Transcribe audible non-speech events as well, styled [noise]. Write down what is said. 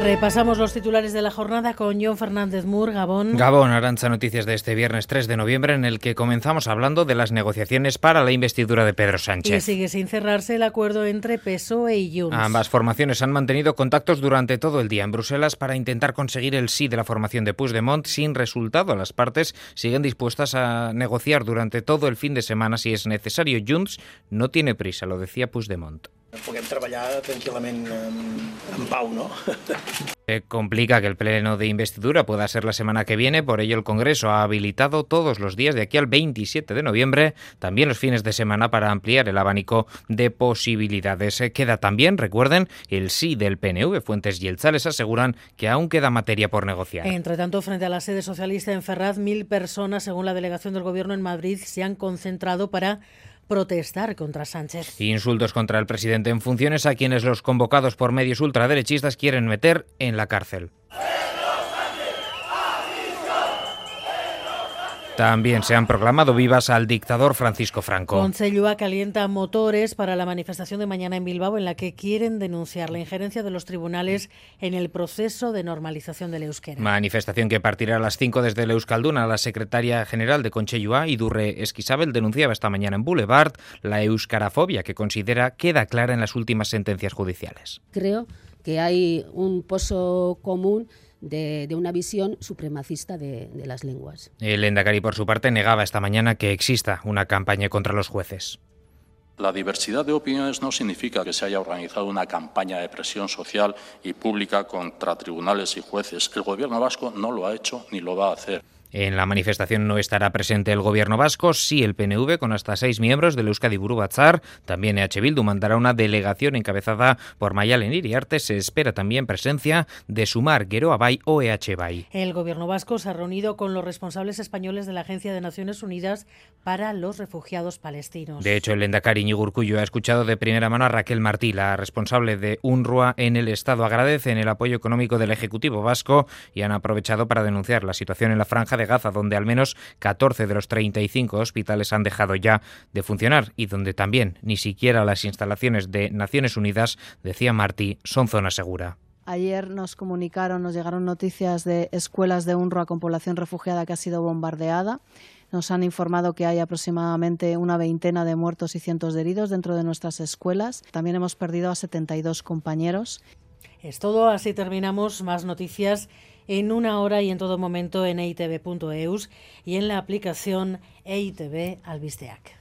Repasamos los titulares de la jornada con John Fernández Mur, Gabón. Gabón, Arancha, noticias de este viernes 3 de noviembre en el que comenzamos hablando de las negociaciones para la investidura de Pedro Sánchez. Y sigue sin cerrarse el acuerdo entre PSOE y Junts. Ambas formaciones han mantenido contactos durante todo el día en Bruselas para intentar conseguir el sí de la formación de Puigdemont sin resultado. Las partes siguen dispuestas a negociar durante todo el fin de semana si es necesario. Junts no tiene prisa, lo decía Puigdemont. Puguem treballar tranquil·lament en, en pau, ¿no? [laughs] Se complica que el pleno de investidura pueda ser la semana que viene, por ello el Congreso ha habilitado todos los días de aquí al 27 de noviembre, también los fines de semana para ampliar el abanico de posibilidades. Queda también, recuerden, el sí del PNV. Fuentes y el Chales aseguran que aún queda materia por negociar. Entre tanto, frente a la sede socialista en Ferraz, mil personas, según la delegación del Gobierno en Madrid, se han concentrado para protestar contra Sánchez. Insultos contra el presidente en funciones a quienes los convocados por medios ultraderechistas quieren meter en la cárcel. También se han proclamado vivas al dictador Francisco Franco. Concellua calienta motores para la manifestación de mañana en Bilbao en la que quieren denunciar la injerencia de los tribunales en el proceso de normalización del euskera. Manifestación que partirá a las 5 desde el Euskalduna. La secretaria general de Concellua, Idurre Esquisabel, denunciaba esta mañana en Boulevard la euskarafobia que considera queda clara en las últimas sentencias judiciales. Creo que hay un pozo común de, de, una visión supremacista de, de las lenguas. El Endacari, por su parte, negaba esta mañana que exista una campaña contra los jueces. La diversidad de opiniones no significa que se haya organizado una campaña de presión social y pública contra tribunales y jueces. El Gobierno vasco no lo ha hecho ni lo va a hacer. En la manifestación no estará presente el gobierno vasco, sí el PNV con hasta seis miembros del Euskadi Buru Batzar. También EH Bildu mandará una delegación encabezada por Mayalen Iriarte. Se espera también presencia de Sumar, Guero Abay o EH Bay. El gobierno vasco se ha reunido con los responsables españoles de la Agencia de Naciones Unidas para los Refugiados Palestinos. De hecho, el Endacari Ñigurcuyo ha escuchado de primera mano a Raquel Martí, la responsable de UNRWA en el Estado. Agradecen el apoyo económico del Ejecutivo vasco y han aprovechado para denunciar la situación en la franja de Gaza, donde al menos 14 de los 35 hospitales han dejado ya de funcionar y donde también ni siquiera las instalaciones de Naciones Unidas, decía Martí, son zona segura. Ayer nos comunicaron, nos llegaron noticias de escuelas de UNRWA con población refugiada que ha sido bombardeada. Nos han informado que hay aproximadamente una veintena de muertos y cientos de heridos dentro de nuestras escuelas. También hemos perdido a 72 compañeros. Es todo, así terminamos. Más noticias en una hora y en todo momento en eitv.eus y en la aplicación EITV Albisteac.